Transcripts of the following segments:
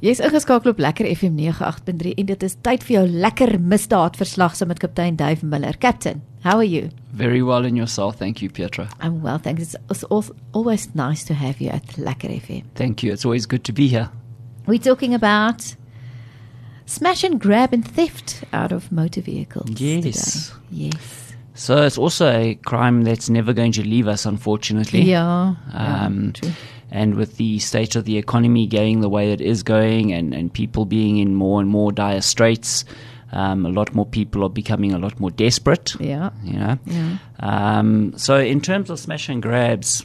Jy's ingeskakel op Lekker FM 98.3 en dit is tyd vir jou lekker misdaadverslag saam met kaptein Dave Muller. Captain, how are you? Very well in yourself. Thank you, Petra. I'm well, thanks. It's, it's al- always nice to have you at Lekker FM. Thank you. It's always good to be here. We're talking about smash and grab and theft out of motor vehicles. Yes. Today. Yes. So it's also a crime that's never going to leave us, unfortunately. Yeah. Um, yeah, true. And with the state of the economy going the way it is going and, and people being in more and more dire straits, um, a lot more people are becoming a lot more desperate. Yeah. You know? Yeah. Um, so, in terms of smash and grabs,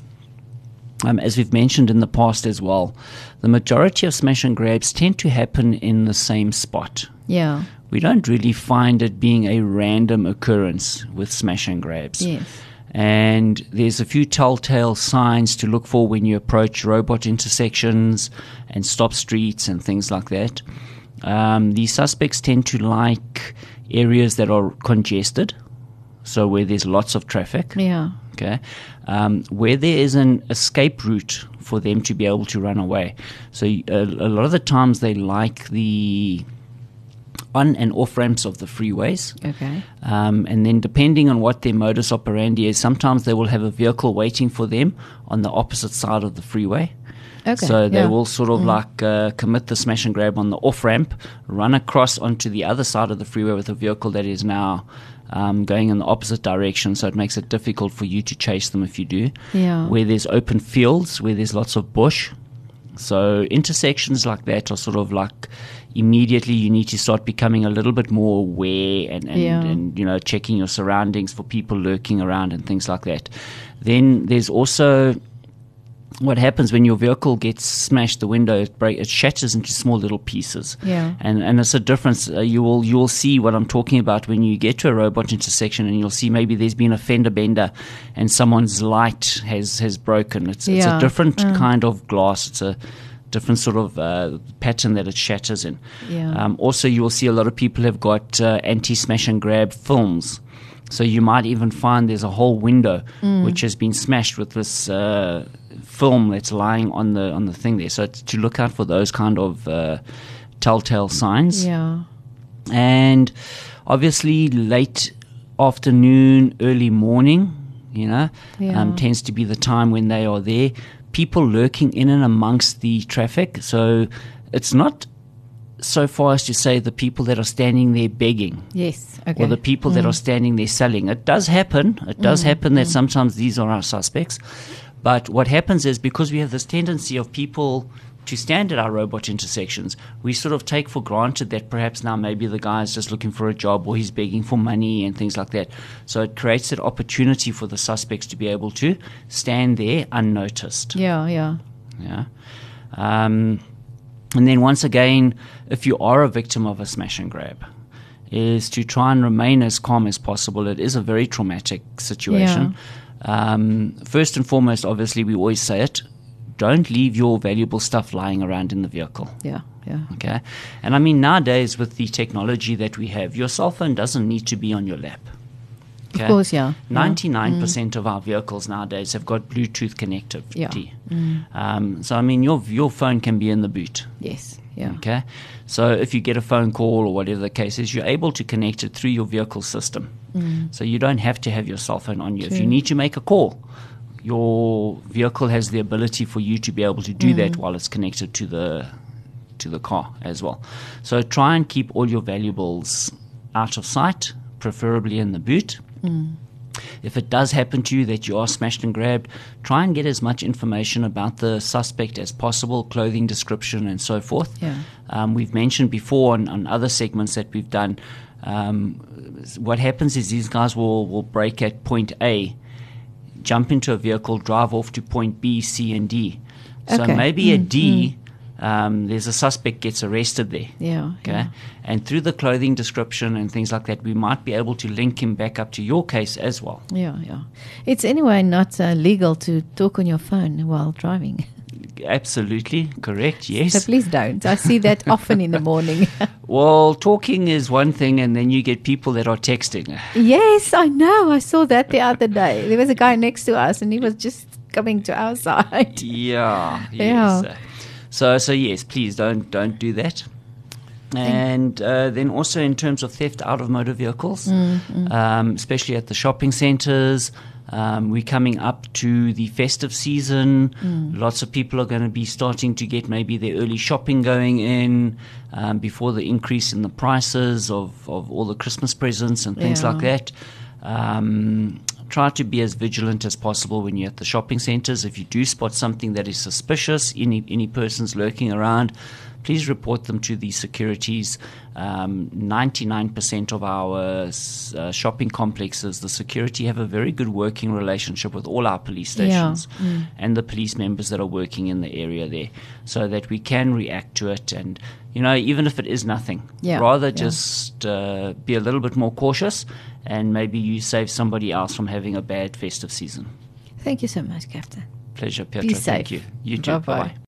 um, as we've mentioned in the past as well, the majority of smash and grabs tend to happen in the same spot. Yeah. We don't really find it being a random occurrence with smash and grabs. Yes. And there's a few telltale signs to look for when you approach robot intersections and stop streets and things like that. Um, the suspects tend to like areas that are congested, so where there's lots of traffic. Yeah. Okay, um, where there is an escape route for them to be able to run away. So uh, a lot of the times they like the on and off ramps of the freeways. Okay. Um, and then, depending on what their modus operandi is, sometimes they will have a vehicle waiting for them on the opposite side of the freeway. Okay. So they yeah. will sort of like uh, commit the smash and grab on the off ramp, run across onto the other side of the freeway with a vehicle that is now um, going in the opposite direction. So it makes it difficult for you to chase them if you do. Yeah. Where there's open fields, where there's lots of bush. So intersections like that are sort of like immediately you need to start becoming a little bit more aware and, and, Yeah. and you know checking your surroundings for people lurking around and things like that. Then there's also what happens when your vehicle gets smashed the window it break it shatters into small little pieces Yeah. and and it's a difference uh, you will you will see what I'm talking about when you get to a robot intersection and you'll see maybe there's been a fender bender and someone's light has has broken it's it's a different Mm. kind of glass it's a different sort of uh, pattern that it shatters in Yeah. um, also you will see a lot of people have got uh, anti smash and grab films so you might even find there's a whole window Mm. which has been smashed with this uh, film that's lying on the on the thing there. So it's to look out for those kind of uh, telltale signs. Yeah. And obviously, late afternoon, early morning, you know, Yeah. um, tends to be the time when they are there. People lurking in and amongst the traffic. So it's not so far as to say the people that are standing there begging Yes. Okay. or the people that mm. are standing there selling. It does happen. It does mm, happen that mm. sometimes these are our suspects. But what happens is because we have this tendency of people to stand at our robot intersections, we sort of take for granted that perhaps now maybe the guy is just looking for a job or he's begging for money and things like that. So it creates that opportunity for the suspects to be able to stand there unnoticed. yeah. Yeah. Yeah. Um, and then once again, if you are a victim of a smash and grab, is to try and remain as calm as possible. It is a very traumatic situation. Um, first and foremost, obviously, we always say it: don't leave your valuable stuff lying around in the vehicle. Yeah. Yeah. Okay, and I mean nowadays with the technology that we have, your cell phone doesn't need to be on your lap. Of course. Yeah. yeah. Ninety-nine percent mm. of our vehicles nowadays have got Bluetooth connectivity. Yeah. Mm. Um, so I mean, your your phone can be in the boot. Yes. Yeah. Okay, so if you get a phone call or whatever the case is, you're able to connect it through your vehicle system. Mm. So you don't have to have your cell phone on you. If you need to make a call, your vehicle has the ability for you to be able to do that while it's connected to the to the car as well. So try and keep all your valuables out of sight, preferably in the boot. If it does happen to you that you are smashed and grabbed, try and get as much information about the suspect as possible, clothing description, and so forth. Yeah. Um, we've mentioned before on, on other segments that we've done. Um, what happens is these guys will, will break at point A, jump into a vehicle, drive off to point B, C, and D. So Okay. maybe at D, um, there's a suspect gets arrested there. Yeah. Okay. yeah. And through the clothing description and things like that, we might be able to link him back up to your case as well. Yeah, yeah. It's anyway not uh, legal to talk on your phone while driving. Absolutely correct. Yes. So please don't. I see that often in the morning. Well, talking is one thing, and then you get people that are texting. yes, I know. I saw that the other day. There was a guy next to us and he was just coming to our side. Yeah. Yeah. Yes. So, so yes, please don't don't do that. And uh, then also in terms of theft out of motor vehicles, um, especially at the shopping centres, um, we're coming up to the festive season. Lots of people are going to be starting to get maybe their early shopping going in um, before the increase in the prices of, of all the Christmas presents and things Yeah. like that. Um, try to be as vigilant as possible when you're at the shopping centres. If you do spot something that is suspicious, any any persons lurking around, please report them to the securities. Um, 99% of our uh, shopping complexes, the security have a very good working relationship with all our police Yeah. stations and the police members that are working in the area there, so that we can react to it. And you know, even if it is nothing, Yeah, rather yeah. just uh, be a little bit more cautious, and maybe you save somebody else from having a bad festive season. Thank you so much, Captain. Pleasure, Petra. safe. Thank you. You too. Bye-bye. Bye bye.